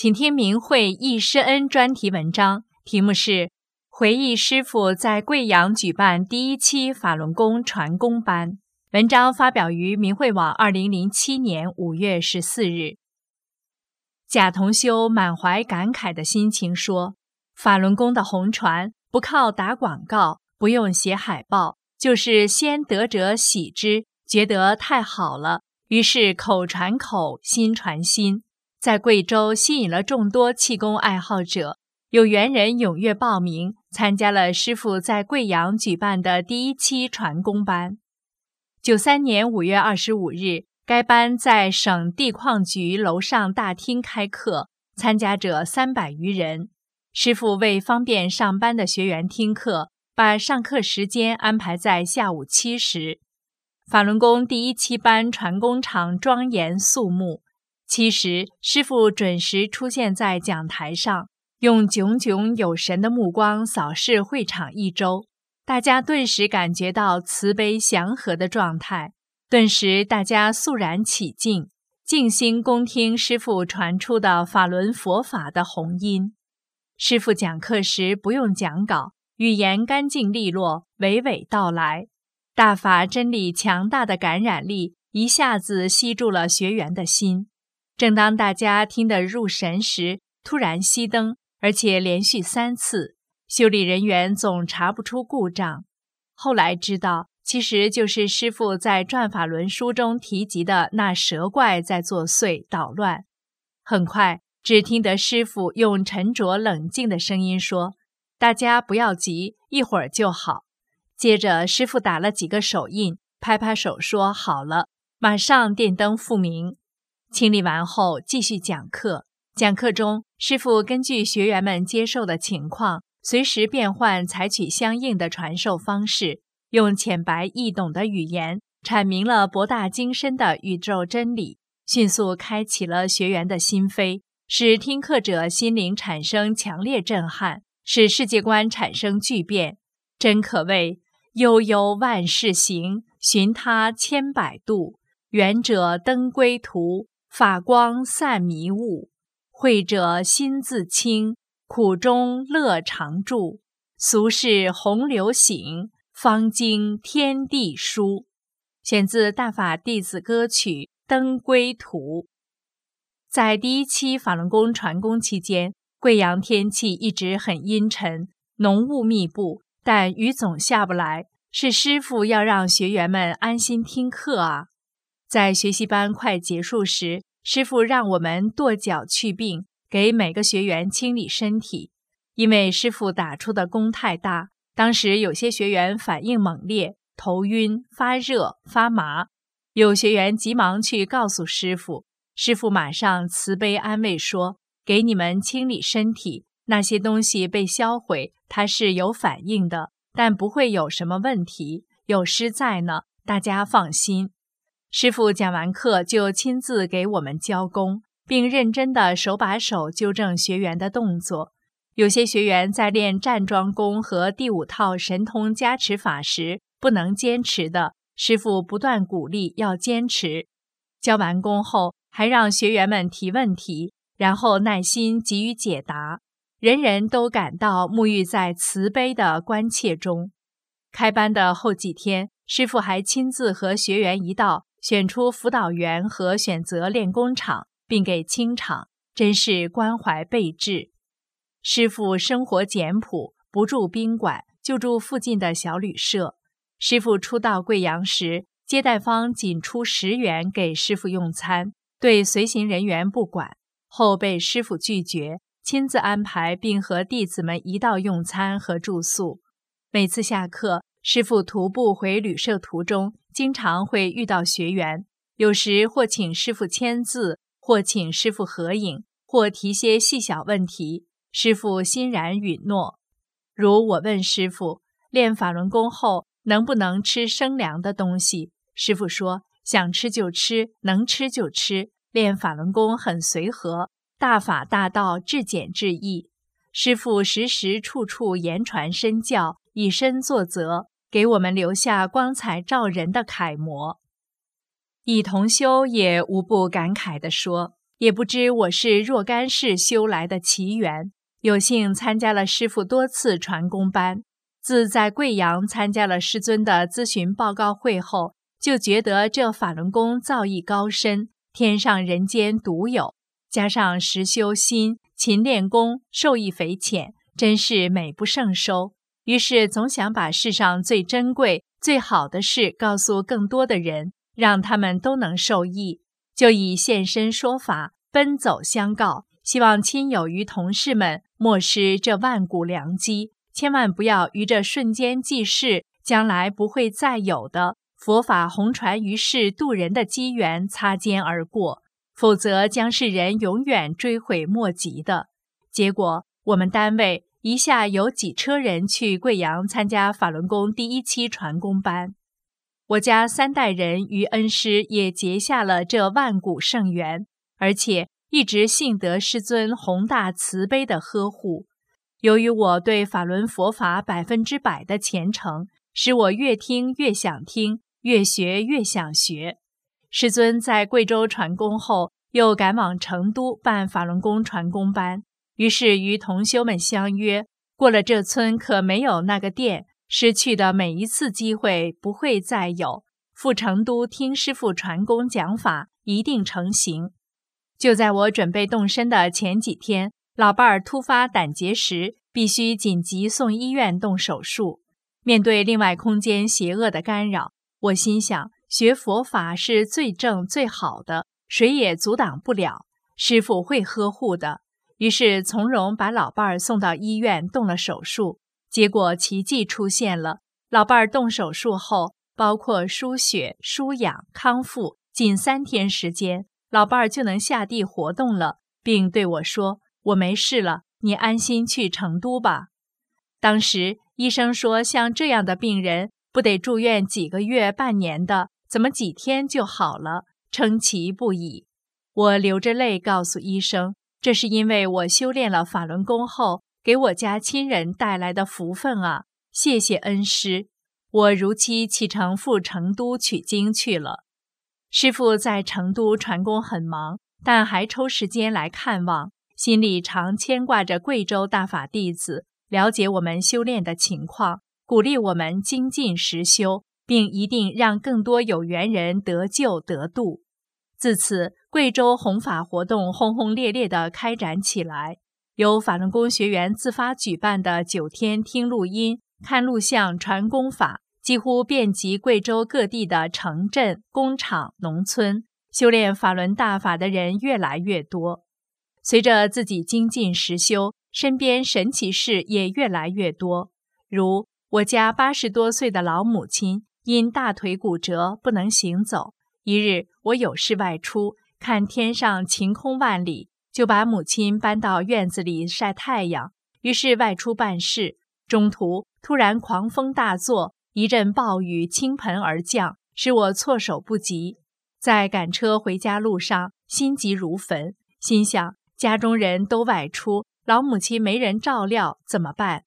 请听明慧忆师恩专题文章，题目是“回忆师傅在贵阳举办第一期法轮功传功班”。文章发表于明慧网，二零零七年五月十四日。贾同修满怀感慨的心情说：“法轮功的红传不靠打广告，不用写海报，就是先得者喜之，觉得太好了，于是口传口，心传心。”在贵州吸引了众多气功爱好者，有缘人踊跃报名参加了师傅在贵阳举办的第一期传功班。九三年五月二十五日，该班在省地矿局楼上大厅开课，参加者三百余人。师傅为方便上班的学员听课，把上课时间安排在下午七时。法轮功第一期班传功场庄严肃穆。其实，师傅准时出现在讲台上，用炯炯有神的目光扫视会场一周，大家顿时感觉到慈悲祥和的状态，顿时大家肃然起敬，静心恭听师傅传出的法轮佛法的宏音。师傅讲课时不用讲稿，语言干净利落，娓娓道来，大法真理强大的感染力一下子吸住了学员的心。正当大家听得入神时，突然熄灯，而且连续三次，修理人员总查不出故障。后来知道，其实就是师傅在《转法轮》书中提及的那蛇怪在作祟捣乱。很快，只听得师傅用沉着冷静的声音说：“大家不要急，一会儿就好。”接着，师傅打了几个手印，拍拍手说：“好了，马上电灯复明。”清理完后，继续讲课。讲课中，师傅根据学员们接受的情况，随时变换，采取相应的传授方式，用浅白易懂的语言阐明了博大精深的宇宙真理，迅速开启了学员的心扉，使听课者心灵产生强烈震撼，使世界观产生巨变。真可谓悠悠万事行，寻他千百度，远者登归途。法光散迷雾，慧者心自清，苦中乐常驻。俗世洪流醒，方经天地书。选自《大法弟子歌曲》《登归途》。在第一期法轮功传功期间，贵阳天气一直很阴沉，浓雾密布，但雨总下不来。是师傅要让学员们安心听课啊。在学习班快结束时，师傅让我们跺脚去病，给每个学员清理身体。因为师傅打出的功太大，当时有些学员反应猛烈，头晕、发热、发麻。有学员急忙去告诉师傅，师傅马上慈悲安慰说：“给你们清理身体，那些东西被销毁，它是有反应的，但不会有什么问题。有师在呢，大家放心。”师傅讲完课就亲自给我们教功，并认真的手把手纠正学员的动作。有些学员在练站桩功和第五套神通加持法时不能坚持的，师傅不断鼓励要坚持。教完功后，还让学员们提问题，然后耐心给予解答。人人都感到沐浴在慈悲的关切中。开班的后几天，师傅还亲自和学员一道。选出辅导员和选择练功场，并给清场，真是关怀备至。师傅生活简朴，不住宾馆，就住附近的小旅社。师傅初到贵阳时，接待方仅出十元给师傅用餐，对随行人员不管。后被师傅拒绝，亲自安排，并和弟子们一道用餐和住宿。每次下课，师傅徒步回旅社途中，经常会遇到学员，有时或请师傅签字，或请师傅合影，或提些细小问题，师傅欣然允诺。如我问师傅，练法轮功后能不能吃生凉的东西？师傅说想吃就吃，能吃就吃。练法轮功很随和，大法大道，至简至易。师傅时时处处言传身教，以身作则，给我们留下光彩照人的楷模。以同修也无不感慨地说：“也不知我是若干世修来的奇缘，有幸参加了师傅多次传功班。自在贵阳参加了师尊的咨询报告会后，就觉得这法轮功造诣高深。”天上人间独有，加上实修心、勤练功，受益匪浅，真是美不胜收。于是总想把世上最珍贵、最好的事告诉更多的人，让他们都能受益。就以现身说法，奔走相告，希望亲友与同事们莫失这万古良机，千万不要与这瞬间即逝、将来不会再有的。佛法红传于世渡人的机缘擦肩而过，否则将是人永远追悔莫及的结果。我们单位一下有几车人去贵阳参加法轮功第一期传功班，我家三代人与恩师也结下了这万古圣缘，而且一直幸得师尊宏大慈悲的呵护。由于我对法轮佛法百分之百的虔诚，使我越听越想听。越学越想学。师尊在贵州传功后，又赶往成都办法轮功传功班。于是与同修们相约，过了这村可没有那个店，失去的每一次机会不会再有。赴成都听师傅传功讲法，一定成行。就在我准备动身的前几天，老伴儿突发胆结石，必须紧急送医院动手术。面对另外空间邪恶的干扰。我心想，学佛法是最正最好的，谁也阻挡不了。师傅会呵护的。于是从容把老伴儿送到医院动了手术。结果奇迹出现了，老伴儿动手术后，包括输血、输氧、康复，仅三天时间，老伴儿就能下地活动了，并对我说：“我没事了，你安心去成都吧。”当时医生说，像这样的病人。不得住院几个月、半年的，怎么几天就好了？称奇不已。我流着泪告诉医生，这是因为我修炼了法轮功后，给我家亲人带来的福分啊！谢谢恩师。我如期启程赴成都取经去了。师傅在成都传功很忙，但还抽时间来看望，心里常牵挂着贵州大法弟子，了解我们修炼的情况。鼓励我们精进实修，并一定让更多有缘人得救得度。自此，贵州弘法活动轰轰烈烈地开展起来。由法轮功学员自发举办的九天听录音、看录像、传功法，几乎遍及贵州各地的城镇、工厂、农村。修炼法轮大法的人越来越多。随着自己精进实修，身边神奇事也越来越多，如。我家八十多岁的老母亲因大腿骨折不能行走。一日，我有事外出，看天上晴空万里，就把母亲搬到院子里晒太阳。于是外出办事，中途突然狂风大作，一阵暴雨倾盆而降，使我措手不及。在赶车回家路上，心急如焚，心想家中人都外出，老母亲没人照料，怎么办？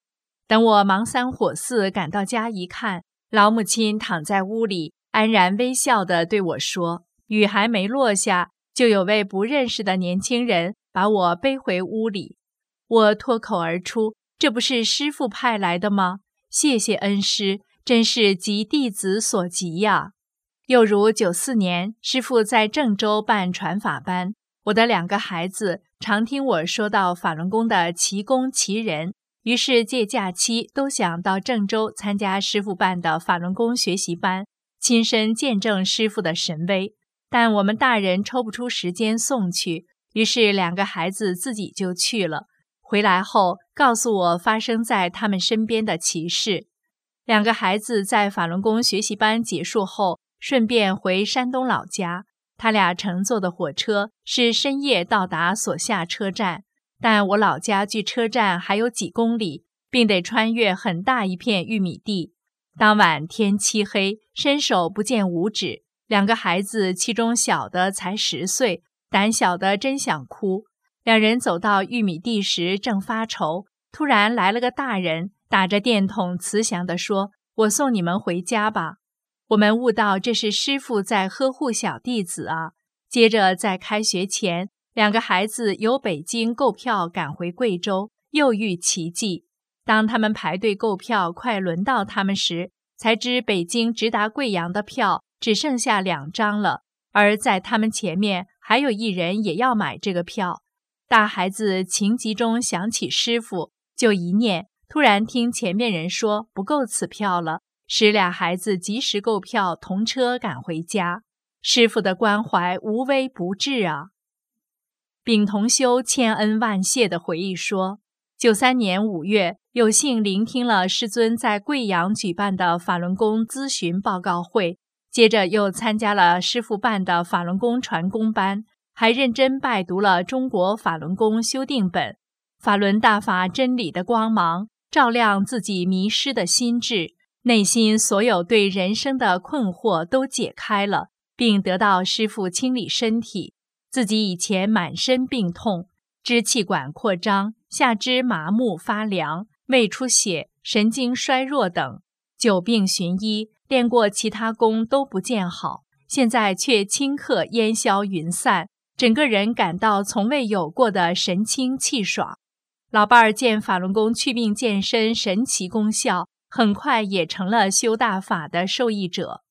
等我忙三火四赶到家一看，老母亲躺在屋里，安然微笑地对我说：“雨还没落下，就有位不认识的年轻人把我背回屋里。”我脱口而出：“这不是师傅派来的吗？谢谢恩师，真是急弟子所急呀！”又如九四年，师傅在郑州办传法班，我的两个孩子常听我说到法轮功的奇功奇人。于是借假期都想到郑州参加师傅办的法轮功学习班，亲身见证师傅的神威。但我们大人抽不出时间送去，于是两个孩子自己就去了。回来后告诉我发生在他们身边的奇事：两个孩子在法轮功学习班结束后，顺便回山东老家。他俩乘坐的火车是深夜到达所下车站，但我老家距车站还有几公里，并得穿越很大一片玉米地。当晚天漆黑，伸手不见五指。两个孩子，其中小的才十岁，胆小的真想哭。两人走到玉米地时，正发愁，突然来了个大人，打着电筒，慈祥地说：“我送你们回家吧。”我们悟到这是师傅在呵护小弟子啊。接着在开学前，两个孩子由北京购票赶回贵州，又遇奇迹。当他们排队购票，快轮到他们时，才知北京直达贵阳的票。只剩下两张了，而在他们前面还有一人也要买这个票。大孩子情急中想起师傅，就一念，突然听前面人说不够此票了，使俩孩子及时购票，同车赶回家。师傅的关怀无微不至啊！丙同修千恩万谢地回忆说：九三年五月，有幸聆听了师尊在贵阳举办的法轮功咨询报告会。接着又参加了师傅办的法轮功传功班，还认真拜读了《中国法轮功修订本》，法轮大法真理的光芒照亮自己迷失的心智，内心所有对人生的困惑都解开了，并得到师傅清理身体。自己以前满身病痛，支气管扩张、下肢麻木发凉、胃出血、神经衰弱等，久病寻医。练过其他功都不见好，现在却顷刻烟消云散，整个人感到从未有过的神清气爽。老伴儿见法轮功祛病健身神奇功效，很快也成了修大法的受益者。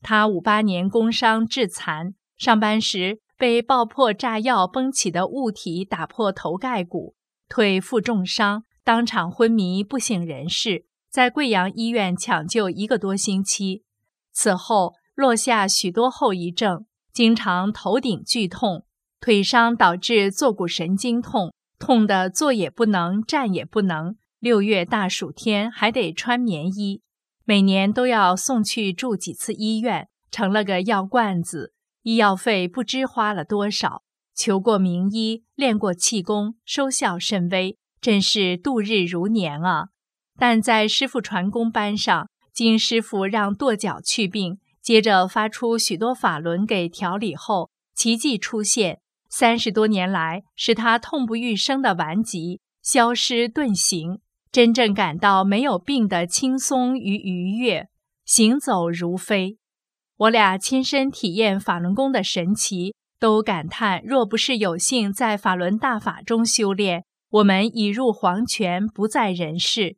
他五八年工伤致残，上班时被爆破炸药崩起的物体打破头盖骨，腿负重伤，当场昏迷不省人事。在贵阳医院抢救一个多星期，此后落下许多后遗症，经常头顶剧痛，腿伤导致坐骨神经痛，痛得坐也不能，站也不能。六月大暑天还得穿棉衣，每年都要送去住几次医院，成了个药罐子，医药费不知花了多少。求过名医，练过气功，收效甚微，真是度日如年啊。但在师傅传功班上，经师傅让跺脚去病，接着发出许多法轮给调理后，奇迹出现。三十多年来，使他痛不欲生的顽疾消失遁形，真正感到没有病的轻松与愉悦，行走如飞。我俩亲身体验法轮功的神奇，都感叹：若不是有幸在法轮大法中修炼，我们已入黄泉，不在人世。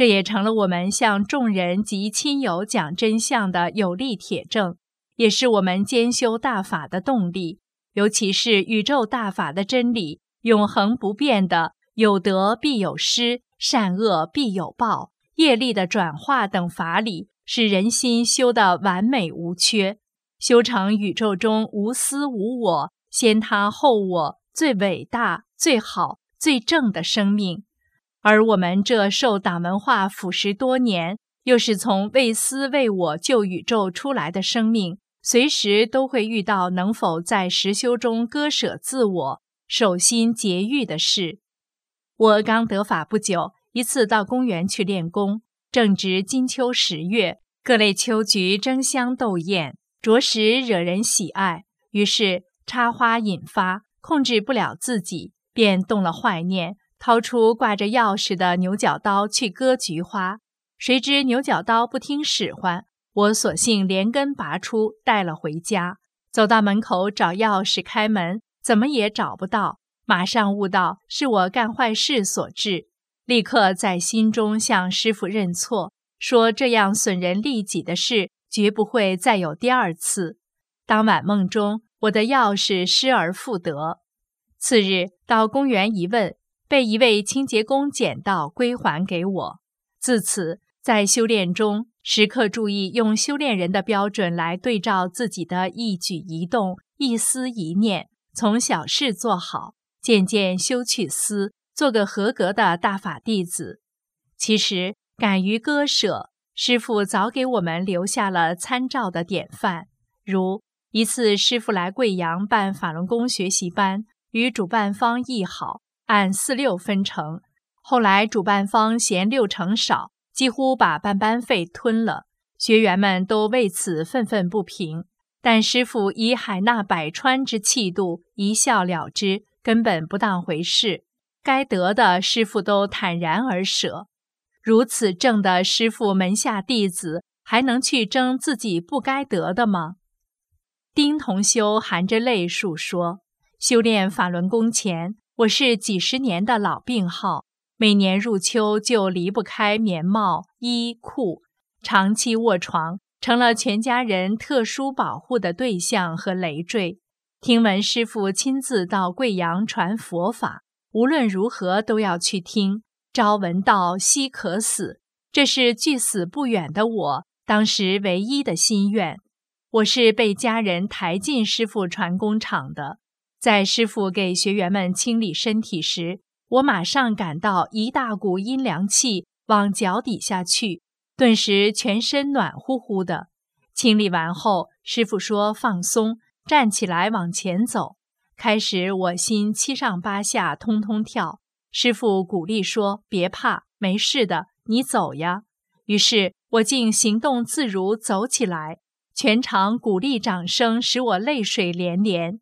这也成了我们向众人及亲友讲真相的有力铁证，也是我们兼修大法的动力。尤其是宇宙大法的真理，永恒不变的“有得必有失，善恶必有报，业力的转化”等法理，使人心修得完美无缺，修成宇宙中无私无我、先他后我、最伟大、最好、最正的生命。而我们这受党文化腐蚀多年，又是从为私为我救宇宙出来的生命，随时都会遇到能否在实修中割舍自我、守心节欲的事。我刚得法不久，一次到公园去练功，正值金秋十月，各类秋菊争相斗艳，着实惹人喜爱。于是插花引发，控制不了自己，便动了坏念。掏出挂着钥匙的牛角刀去割菊花，谁知牛角刀不听使唤，我索性连根拔出，带了回家。走到门口找钥匙开门，怎么也找不到。马上悟到是我干坏事所致，立刻在心中向师傅认错，说这样损人利己的事绝不会再有第二次。当晚梦中，我的钥匙失而复得。次日到公园一问。被一位清洁工捡到，归还给我。自此，在修炼中时刻注意用修炼人的标准来对照自己的一举一动、一思一念，从小事做好，渐渐修去思，做个合格的大法弟子。其实，敢于割舍，师傅早给我们留下了参照的典范。如一次，师傅来贵阳办法轮功学习班，与主办方议好，按四六分成。后来主办方嫌六成少，几乎把办班费吞了，学员们都为此愤愤不平。但师傅以海纳百川之气度，一笑了之，根本不当回事。该得的师傅都坦然而舍。如此正的师傅门下弟子，还能去争自己不该得的吗？丁同修含着泪述说：修炼法轮功前，我是几十年的老病号，每年入秋就离不开棉帽、衣裤，长期卧床。成了全家人特殊保护的对象和累赘。听闻师傅亲自到贵阳传佛法，无论如何都要去听。朝闻道，夕可死，这是距死不远的我当时唯一的心愿。我是被家人抬进师傅传功场的，在师傅给学员们清理身体时，我马上感到一大股阴凉气往脚底下去。顿时全身暖乎乎的。清理完后，师傅说：“放松，站起来往前走。”开始我心七上八下，通通跳。师傅鼓励说：“别怕，没事的，你走呀。”于是我竟行动自如，走起来。全场鼓励掌声使我泪水连连。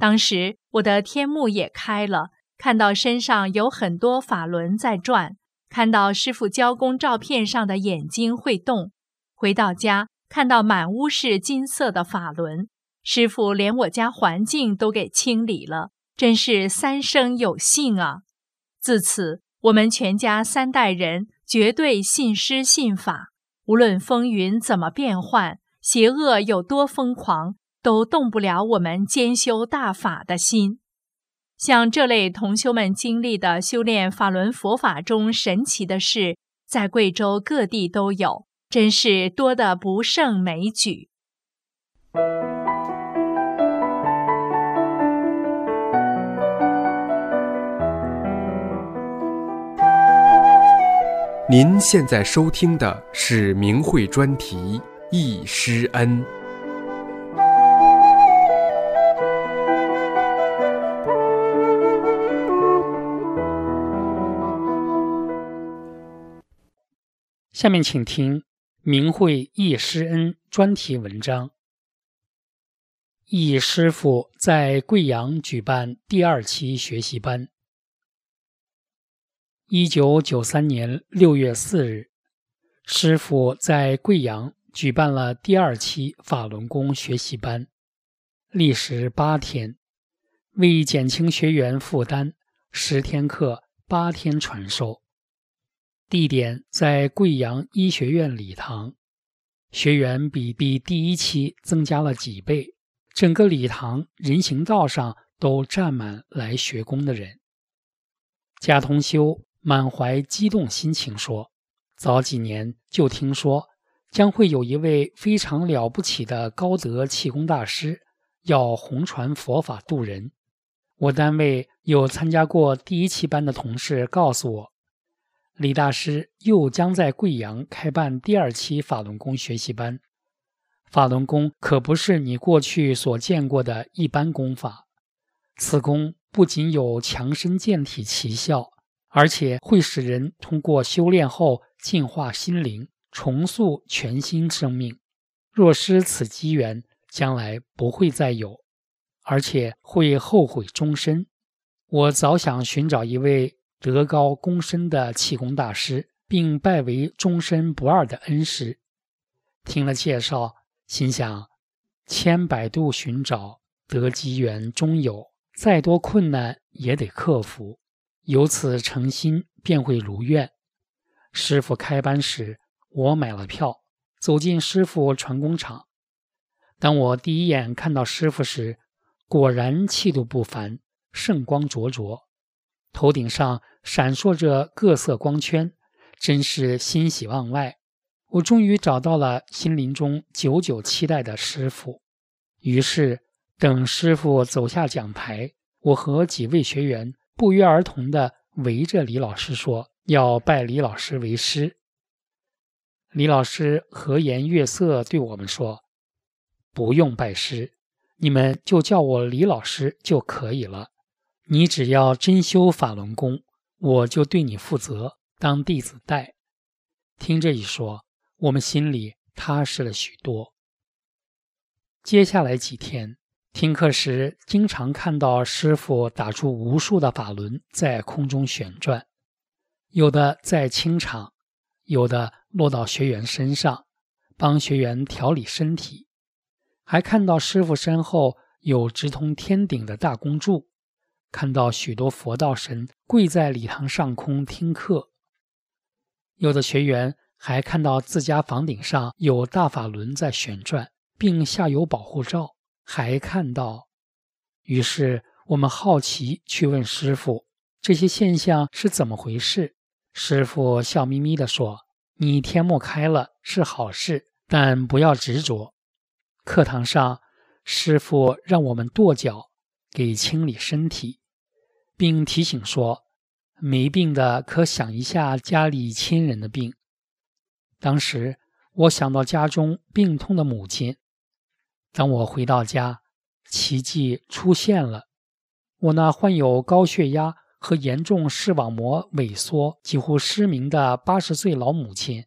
当时我的天目也开了，看到身上有很多法轮在转。看到师傅教工照片上的眼睛会动，回到家看到满屋是金色的法轮，师傅连我家环境都给清理了，真是三生有幸啊！自此，我们全家三代人绝对信师信法，无论风云怎么变幻，邪恶有多疯狂，都动不了我们兼修大法的心。像这类同修们经历的修炼法轮佛法中神奇的事，在贵州各地都有，真是多得不胜枚举。您现在收听的是明慧专题《易师恩》。下面请听明慧易师恩专题文章。易师傅在贵阳举办第二期学习班。一九九三年六月四日，师傅在贵阳举办了第二期法轮功学习班，历时八天，为减轻学员负担，十天课八天传授。地点在贵阳医学院礼堂，学员比比第一期增加了几倍。整个礼堂人行道上都站满来学功的人。贾同修满怀激动心情说：“早几年就听说将会有一位非常了不起的高德气功大师要弘传佛法度人。我单位有参加过第一期班的同事告诉我。”李大师又将在贵阳开办第二期法轮功学习班。法轮功可不是你过去所见过的一般功法，此功不仅有强身健体奇效，而且会使人通过修炼后净化心灵，重塑全新生命。若失此机缘，将来不会再有，而且会后悔终身。我早想寻找一位。德高功深的气功大师，并拜为终身不二的恩师。听了介绍，心想：千百度寻找，得机缘终有；再多困难也得克服。由此诚心，便会如愿。师傅开班时，我买了票，走进师傅传功场。当我第一眼看到师傅时，果然气度不凡，圣光灼灼。头顶上闪烁着各色光圈，真是欣喜忘外。我终于找到了心灵中久久期待的师傅。于是，等师傅走下讲台，我和几位学员不约而同地围着李老师说：“要拜李老师为师。”李老师和颜悦色对我们说：“不用拜师，你们就叫我李老师就可以了。你只要真修法轮功，我就对你负责，当弟子带。”听这一说，我们心里踏实了许多。接下来几天听课时，经常看到师傅打出无数的法轮在空中旋转，有的在清场。有的落到学员身上，帮学员调理身体，还看到师傅身后有直通天顶的大公柱，看到许多佛道神跪在礼堂上空听课。有的学员还看到自家房顶上有大法轮在旋转，并下有保护罩，还看到。于是我们好奇去问师傅，这些现象是怎么回事？师傅笑眯眯地说：“你天目开了是好事，但不要执着。”课堂上，师傅让我们跺脚，给清理身体，并提醒说：“没病的可想一下家里亲人的病。”当时我想到家中病痛的母亲。当我回到家，奇迹出现了，我那患有高血压。和严重视网膜萎缩、几乎失明的八十岁老母亲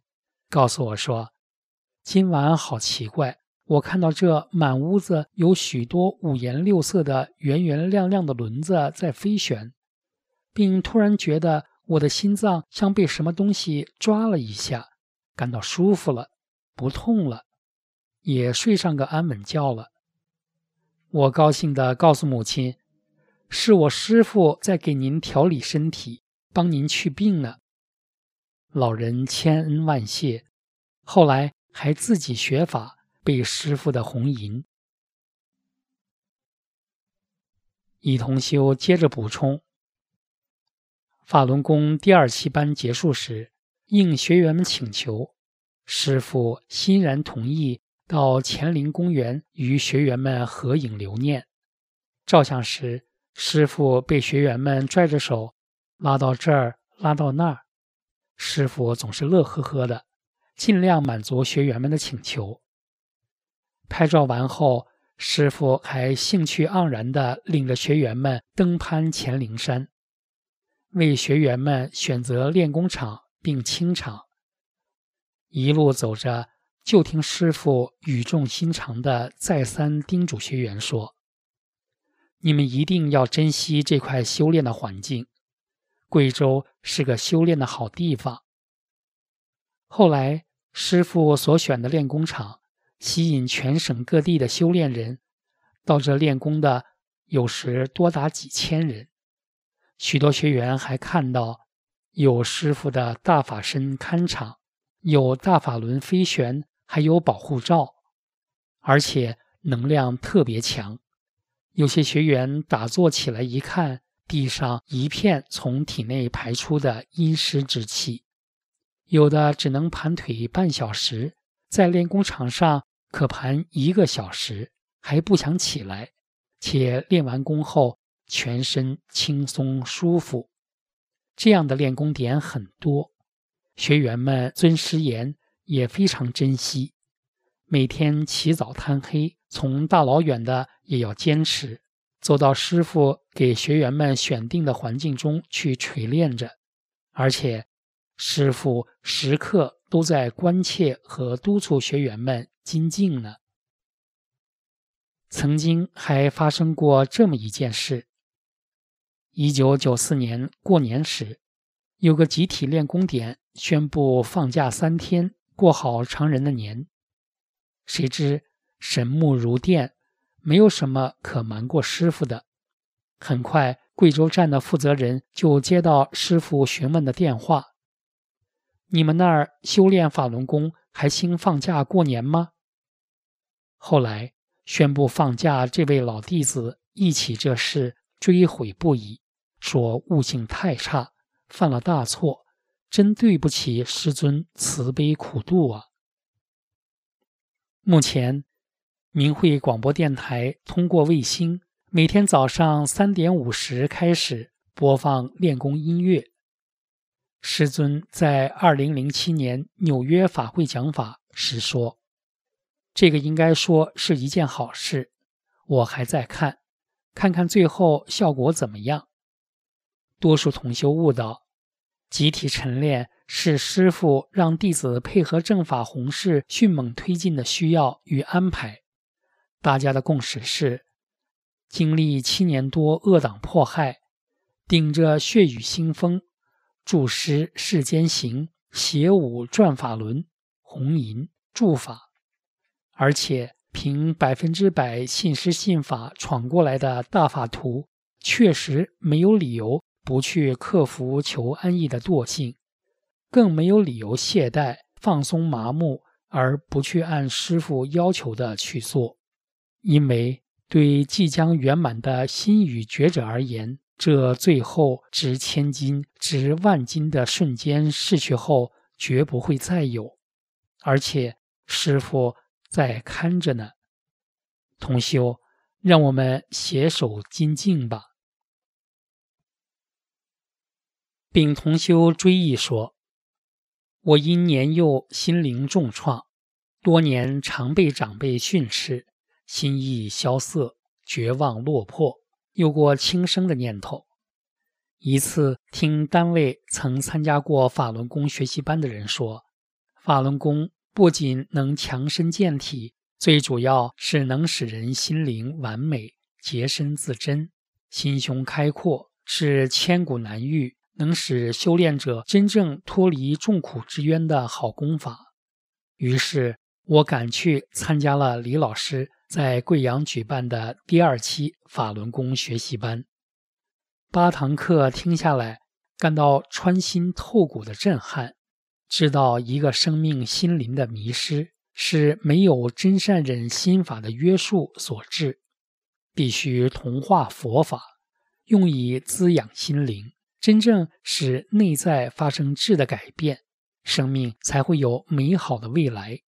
告诉我说：“今晚好奇怪，我看到这满屋子有许多五颜六色的圆圆亮亮的轮子在飞旋，并突然觉得我的心脏像被什么东西抓了一下，感到舒服了，不痛了，也睡上个安稳觉了。”我高兴地告诉母亲。是我师傅在给您调理身体，帮您去病呢。老人千恩万谢，后来还自己学法，被师傅的红银。乙同修接着补充：法轮功第二期班结束时，应学员们请求，师傅欣然同意到乾陵公园与学员们合影留念。照相时。师傅被学员们拽着手拉到这儿，拉到那儿。师傅总是乐呵呵的，尽量满足学员们的请求。拍照完后，师傅还兴趣盎然地领着学员们登攀乾陵山，为学员们选择练功场并清场。一路走着，就听师傅语重心长地再三叮嘱学员说。你们一定要珍惜这块修炼的环境，贵州是个修炼的好地方。后来，师傅所选的练功场吸引全省各地的修炼人，到这练功的有时多达几千人。许多学员还看到有师傅的大法身看场，有大法轮飞旋，还有保护罩，而且能量特别强。有些学员打坐起来一看，地上一片从体内排出的阴湿之气；有的只能盘腿半小时，在练功场上可盘一个小时，还不想起来，且练完功后全身轻松舒服。这样的练功点很多，学员们遵师言，也非常珍惜。每天起早贪黑，从大老远的也要坚持，走到师傅给学员们选定的环境中去锤炼着，而且师傅时刻都在关切和督促学员们精进呢。曾经还发生过这么一件事：一九九四年过年时，有个集体练功点宣布放假三天，过好常人的年。谁知神目如电，没有什么可瞒过师傅的。很快，贵州站的负责人就接到师傅询问的电话：“你们那儿修炼法轮功还兴放假过年吗？”后来宣布放假，这位老弟子忆起这事，追悔不已，说悟性太差，犯了大错，真对不起师尊慈悲苦度啊。目前，明慧广播电台通过卫星，每天早上三点五十开始播放练功音乐。师尊在二零零七年纽约法会讲法时说：“这个应该说是一件好事。我还在看，看看最后效果怎么样。”多数同修悟道，集体晨练是师父让弟子配合正法弘誓迅猛推进的需要与安排。大家的共识是：经历七年多恶党迫害，顶着血雨腥风，著师世间行，写武转法轮，弘淫助法，而且凭百分之百信师信法闯过来的大法徒，确实没有理由不去克服求安逸的惰性，更没有理由懈怠、放松、麻木，而不去按师傅要求的去做。因为对即将圆满的心语觉者而言，这最后值千金、值万金的瞬间逝去后，绝不会再有，而且师傅在看着呢。同修，让我们携手精进吧。丙同修追忆说：“我因年幼，心灵重创，多年常被长辈训斥。”心意萧瑟，绝望落魄，有过轻生的念头。一次听单位曾参加过法轮功学习班的人说，法轮功不仅能强身健体，最主要是能使人心灵完美、洁身自珍、心胸开阔，是千古难遇，能使修炼者真正脱离众苦之渊的好功法。于是我赶去参加了李老师。在贵阳举办的第二期法轮功学习班，八堂课听下来，感到穿心透骨的震撼。知道一个生命心灵的迷失，是没有真善忍心法的约束所致，必须同化佛法，用以滋养心灵，真正使内在发生质的改变，生命才会有美好的未来。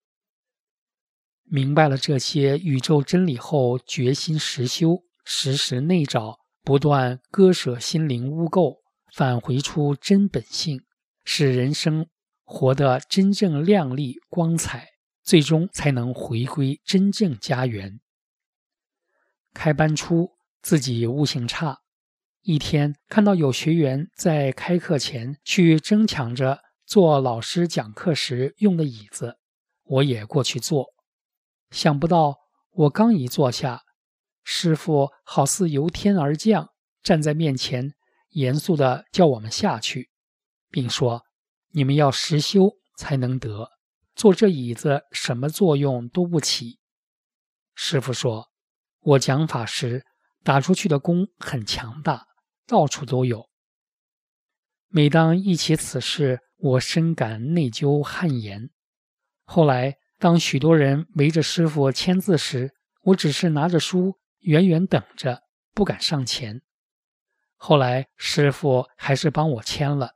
明白了这些宇宙真理后，决心实修，时时内找，不断割舍心灵污垢，返回出真本性，使人生活得真正亮丽光彩，最终才能回归真正家园。开班初，自己悟性差，一天看到有学员在开课前去争抢着坐老师讲课时用的椅子，我也过去坐。想不到，我刚一坐下，师傅好似由天而降，站在面前，严肃地叫我们下去，并说：“你们要实修才能得，坐这椅子什么作用都不起。”师傅说：“我讲法时打出去的功很强大，到处都有。”每当忆起此事，我深感内疚汗颜。后来。当许多人围着师傅签字时，我只是拿着书远远等着，不敢上前。后来师傅还是帮我签了。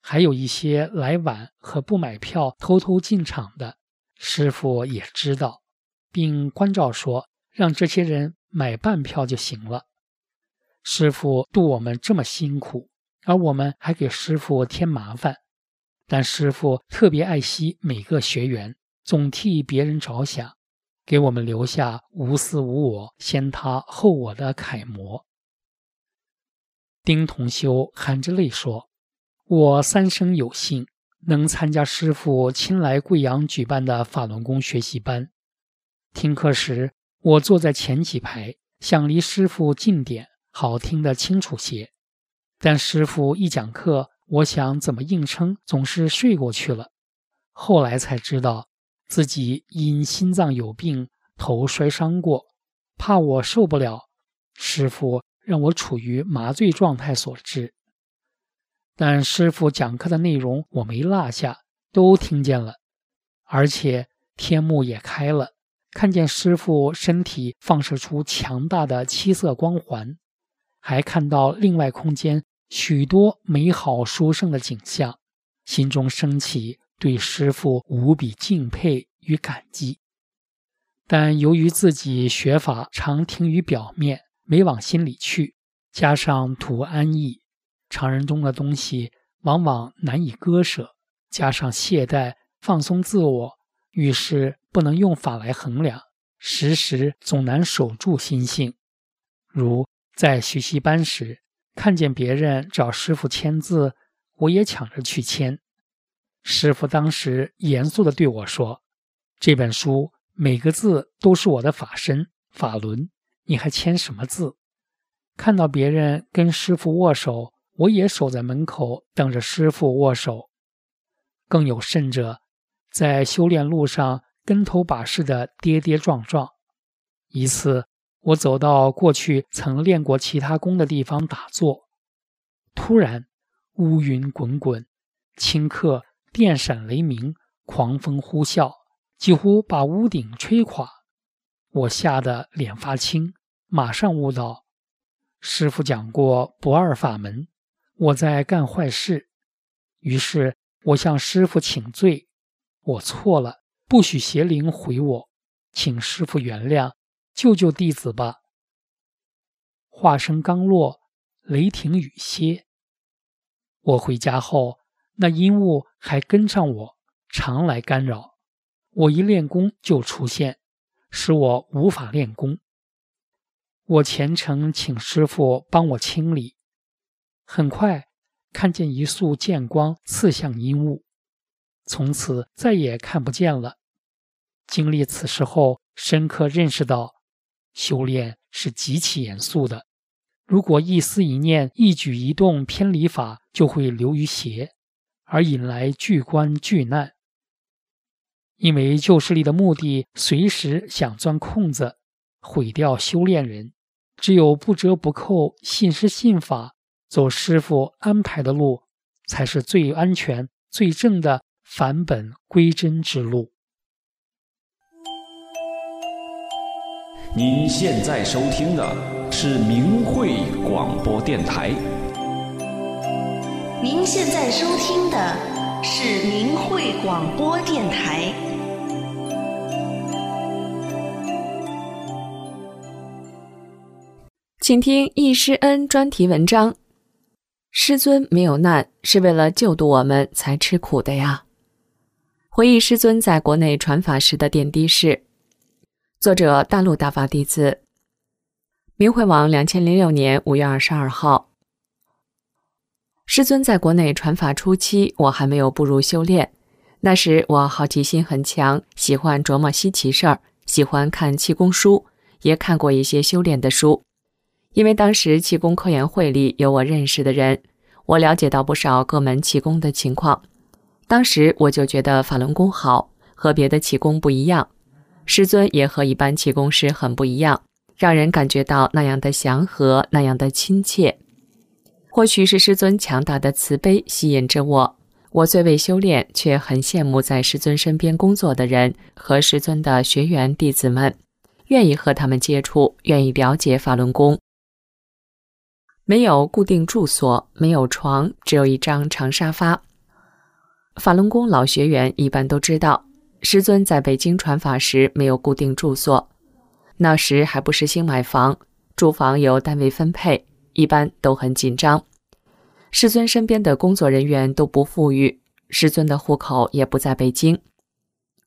还有一些来晚和不买票偷偷进场的，师傅也知道，并关照说让这些人买半票就行了。师傅度我们这么辛苦，而我们还给师傅添麻烦，但师傅特别爱惜每个学员。总替别人着想，给我们留下无私无我、先他后我的楷模。丁同修含着泪说：“我三生有幸能参加师傅亲来贵阳举办的法轮功学习班。听课时，我坐在前几排，想离师傅近点，好听得清楚些。但师傅一讲课，我想怎么硬撑，总是睡过去了。后来才知道。”自己因心脏有病，头摔伤过，怕我受不了，师傅让我处于麻醉状态所致。但师傅讲课的内容我没落下，都听见了，而且天幕也开了，看见师傅身体放射出强大的七色光环，还看到另外空间许多美好殊胜的景象，心中升起。对师傅无比敬佩与感激，但由于自己学法常停于表面，没往心里去，加上图安逸，常人中的东西往往难以割舍，加上懈怠、放松自我，遇事不能用法来衡量，时时总难守住心性。如在学习班时，看见别人找师傅签字，我也抢着去签。师傅当时严肃地对我说：“这本书每个字都是我的法身、法轮，你还签什么字？”看到别人跟师傅握手，我也守在门口等着师傅握手。更有甚者，在修炼路上跟头把式的跌跌撞撞。一次，我走到过去曾练过其他功的地方打坐，突然乌云滚滚，顷刻。电闪雷鸣，狂风呼啸，几乎把屋顶吹垮。我吓得脸发青，马上悟道：师傅讲过不二法门，我在干坏事。于是我向师傅请罪：我错了，不许邪灵毁我，请师傅原谅，救救弟子吧。话声刚落，雷霆雨歇。我回家后。那阴雾还跟上我，常来干扰。我一练功就出现，使我无法练功。我虔诚请师傅帮我清理，很快看见一束剑光刺向阴雾，从此再也看不见了。经历此事后，深刻认识到，修炼是极其严肃的。如果一思一念、一举一动偏离法，就会流于邪。而引来巨关巨难，因为旧势力的目的随时想钻空子，毁掉修炼人。只有不折不扣信师信法，走师傅安排的路，才是最安全、最正的返本归真之路。您现在收听的是明慧广播电台。您现在收听的是明慧广播电台。请听易师恩专题文章：师尊没有难，是为了救度我们才吃苦的呀。回忆师尊在国内传法时的点滴事。作者：大陆大法弟子。明慧网，两千零六年五月二十二号。师尊在国内传法初期，我还没有步入修炼。那时我好奇心很强，喜欢琢磨稀奇事儿，喜欢看气功书，也看过一些修炼的书。因为当时气功科研会里有我认识的人，我了解到不少各门气功的情况。当时我就觉得法轮功好，和别的气功不一样。师尊也和一般气功师很不一样，让人感觉到那样的祥和，那样的亲切。或许是师尊强大的慈悲吸引着我，我虽未修炼，却很羡慕在师尊身边工作的人和师尊的学员弟子们，愿意和他们接触，愿意了解法轮功。没有固定住所，没有床，只有一张长沙发。法轮功老学员一般都知道，师尊在北京传法时没有固定住所，那时还不实行买房，住房由单位分配。一般都很紧张，师尊身边的工作人员都不富裕，师尊的户口也不在北京。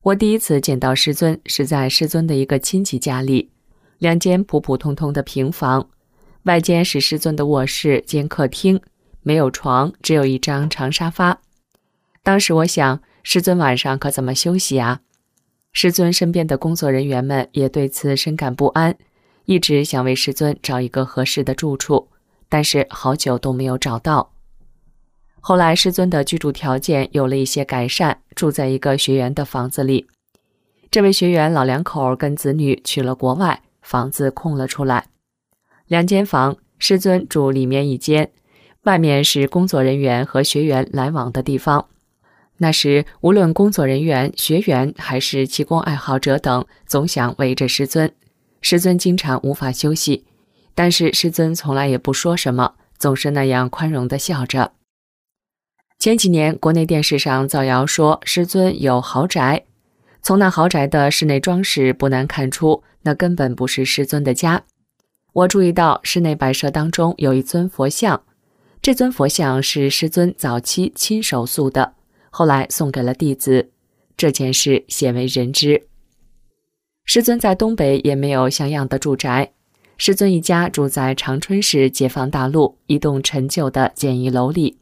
我第一次见到师尊是在师尊的一个亲戚家里，两间普普通通的平房，外间是师尊的卧室兼客厅，没有床，只有一张长沙发。当时我想，师尊晚上可怎么休息啊？师尊身边的工作人员们也对此深感不安，一直想为师尊找一个合适的住处。但是好久都没有找到。后来师尊的居住条件有了一些改善，住在一个学员的房子里。这位学员老两口跟子女去了国外，房子空了出来。两间房，师尊住里面一间，外面是工作人员和学员来往的地方。那时无论工作人员、学员还是气功爱好者等，总想围着师尊，师尊经常无法休息。但是师尊从来也不说什么，总是那样宽容地笑着。前几年，国内电视上造谣说师尊有豪宅，从那豪宅的室内装饰不难看出，那根本不是师尊的家。我注意到室内摆设当中有一尊佛像，这尊佛像是师尊早期亲手塑的，后来送给了弟子。这件事鲜为人知。师尊在东北也没有像样的住宅，师尊一家住在长春市解放大路一栋陈旧的简易楼里。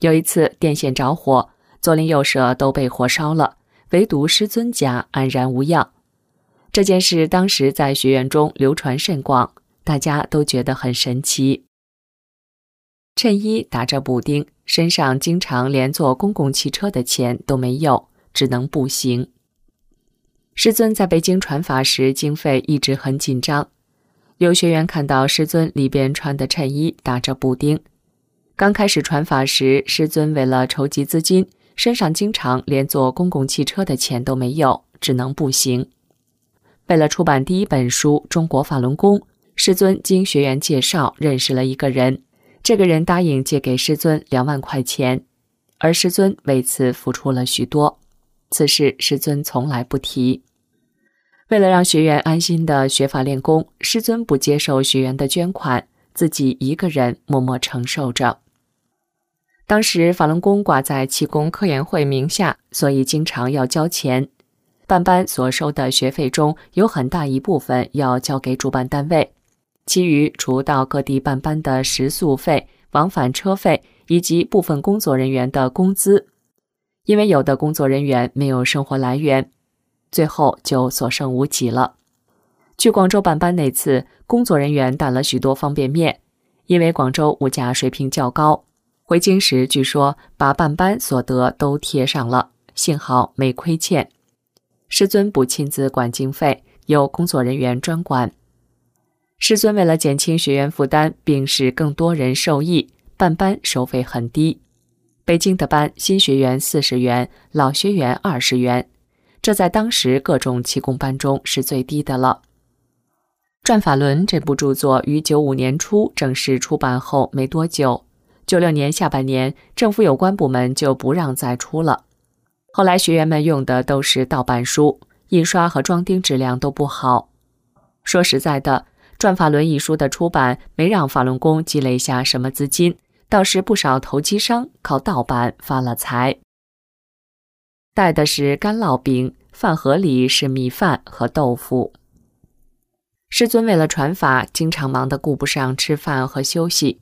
有一次电线着火，左邻右舍都被火烧了，唯独师尊家安然无恙。这件事当时在学院中流传甚广，大家都觉得很神奇。衬衣打着补丁，身上经常连坐公共汽车的钱都没有，只能步行。师尊在北京传法时，经费一直很紧张。有学员看到师尊里边穿的衬衣打着补丁。刚开始传法时，师尊为了筹集资金，身上经常连坐公共汽车的钱都没有，只能步行。为了出版第一本书《中国法轮功》，师尊经学员介绍认识了一个人，这个人答应借给师尊两万块钱，而师尊为此付出了许多。此事师尊从来不提。为了让学员安心的学法练功，师尊不接受学员的捐款，自己一个人默默承受着。当时法轮功挂在气功科研会名下，所以经常要交钱。办班所收的学费中有很大一部分要交给主办单位，其余除到各地办班的食宿费、往返车费以及部分工作人员的工资。因为有的工作人员没有生活来源。最后就所剩无几了。去广州办班那次，工作人员带了许多方便面，因为广州物价水平较高。回京时，据说把办班所得都贴上了，幸好没亏欠。师尊不亲自管经费，由工作人员专管。师尊为了减轻学员负担，并使更多人受益，办班收费很低。北京的班，新学员四十元，老学员二十元。这在当时各种气功班中是最低的了。《转法轮》这部著作于九五年初正式出版后没多久，九六年下半年，政府有关部门就不让再出了。后来学员们用的都是盗版书，印刷和装订质量都不好。说实在的，《转法轮》一书的出版没让法轮功积累下什么资金，倒是不少投机商靠盗版发了财。带的是干烙饼，饭盒里是米饭和豆腐。师尊为了传法，经常忙得顾不上吃饭和休息。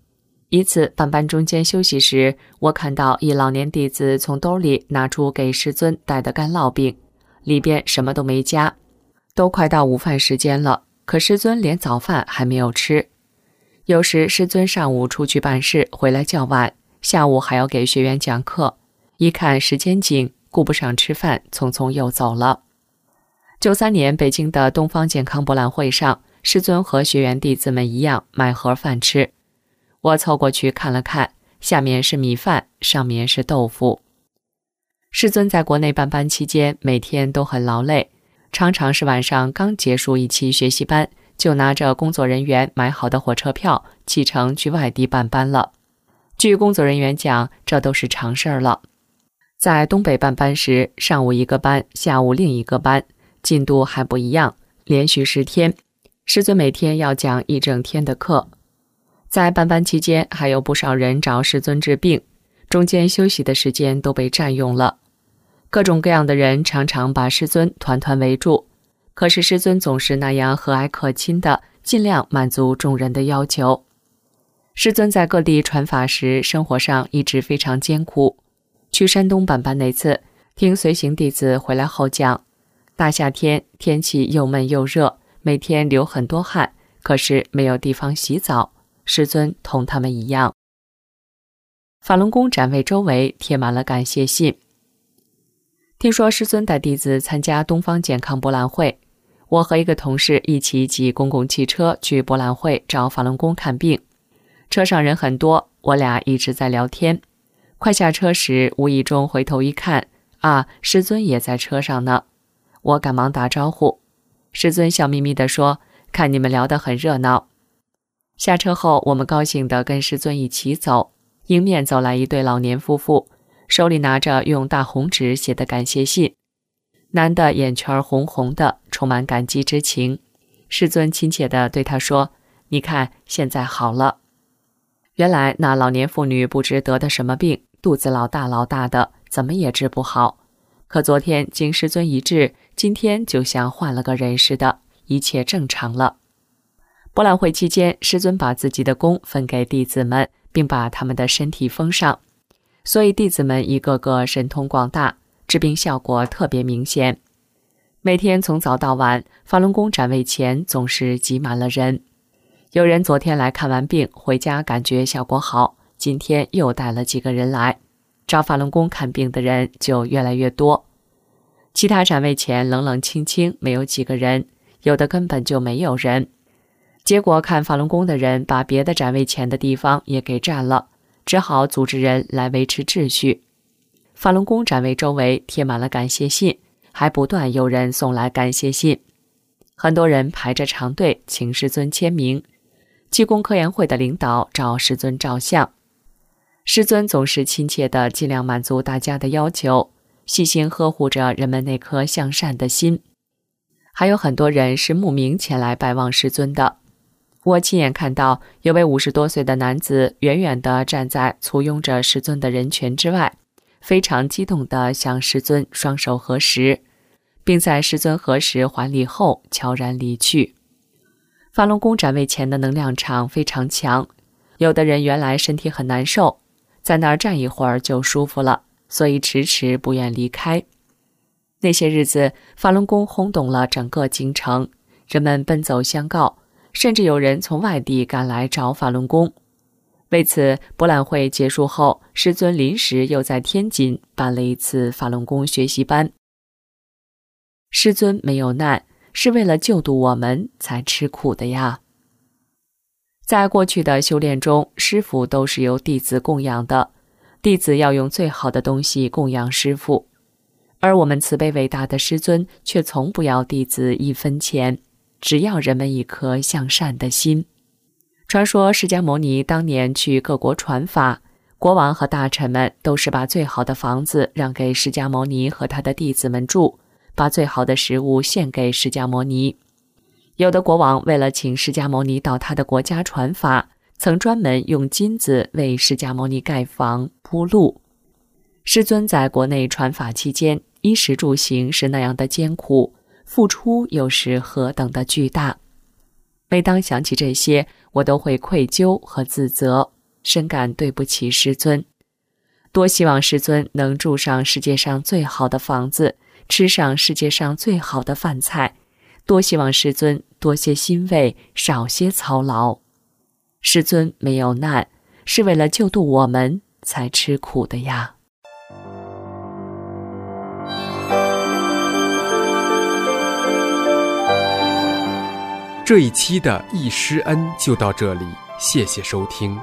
一次半班中间休息时，我看到一老年弟子从兜里拿出给师尊带的干烙饼，里边什么都没加。都快到午饭时间了，可师尊连早饭还没有吃。有时师尊上午出去办事，回来较晚，下午还要给学员讲课，一看时间紧。顾不上吃饭，匆匆又走了。九三年北京的东方健康博览会上，师尊和学员弟子们一样买盒饭吃。我凑过去看了看，下面是米饭，上面是豆腐。师尊在国内办班期间，每天都很劳累，常常是晚上刚结束一期学习班，就拿着工作人员买好的火车票启程去外地办班了。据工作人员讲，这都是常事儿了。在东北办班时，上午一个班，下午另一个班，进度还不一样，连续十天，师尊每天要讲一整天的课。在办班期间，还有不少人找师尊治病，中间休息的时间都被占用了。各种各样的人常常把师尊团团围住，可是师尊总是那样和蔼可亲的，尽量满足众人的要求。师尊在各地传法时，生活上一直非常艰苦。去山东办班那次，听随行弟子回来后讲，大夏天天气又闷又热，每天流很多汗，可是没有地方洗澡。师尊同他们一样。法轮功展位周围贴满了感谢信。听说师尊带弟子参加东方健康博览会，我和一个同事一起挤公共汽车去博览会找法轮功看病，车上人很多，我俩一直在聊天。快下车时，无意中回头一看，啊，师尊也在车上呢。我赶忙打招呼，师尊笑眯眯地说：“看你们聊得很热闹。”下车后，我们高兴地跟师尊一起走，迎面走来一对老年夫妇，手里拿着用大红纸写的感谢信，男的眼圈红红的，充满感激之情。师尊亲切地对他说：“你看，现在好了。”原来那老年妇女不知得的什么病，肚子老大老大的，怎么也治不好。可昨天经师尊一治，今天就像换了个人似的，一切正常了。博览会期间，师尊把自己的功分给弟子们，并把他们的身体封上，所以弟子们一个个神通广大，治病效果特别明显。每天从早到晚，法轮功展位前总是挤满了人。有人昨天来看完病，回家感觉效果好，今天又带了几个人来找法轮功看病的人就越来越多。其他展位前冷冷清清，没有几个人，有的根本就没有人。结果看法轮功的人把别的展位前的地方也给占了，只好组织人来维持秩序。法轮功展位周围贴满了感谢信，还不断有人送来感谢信，很多人排着长队请师尊签名。济公科研会的领导找师尊照相，师尊总是亲切的，尽量满足大家的要求，细心呵护着人们那颗向善的心。还有很多人是慕名前来拜望师尊的。我亲眼看到有位五十多岁的男子远远地站在簇拥着师尊的人群之外，非常激动地向师尊双手合十，并在师尊合十还礼后悄然离去。法轮功展位前的能量场非常强，有的人原来身体很难受，在那儿站一会儿就舒服了，所以迟迟不愿离开。那些日子，法轮功轰动了整个京城，人们奔走相告，甚至有人从外地赶来找法轮功。为此，博览会结束后，师尊临时又在天津办了一次法轮功学习班。师尊没有难。是为了救度我们才吃苦的呀。在过去的修炼中，师傅都是由弟子供养的，弟子要用最好的东西供养师傅，而我们慈悲伟大的师尊却从不要弟子一分钱，只要人们一颗向善的心。传说释迦牟尼当年去各国传法，国王和大臣们都是把最好的房子让给释迦牟尼和他的弟子们住。把最好的食物献给释迦牟尼。有的国王为了请释迦牟尼到他的国家传法，曾专门用金子为释迦牟尼盖房铺路。师尊在国内传法期间，衣食住行是那样的艰苦，付出又是何等的巨大。每当想起这些，我都会愧疚和自责，深感对不起师尊。多希望师尊能住上世界上最好的房子。吃上世界上最好的饭菜，多希望师尊多些欣慰，少些操劳。师尊没有难，是为了救度我们才吃苦的呀。这一期的易师恩就到这里，谢谢收听。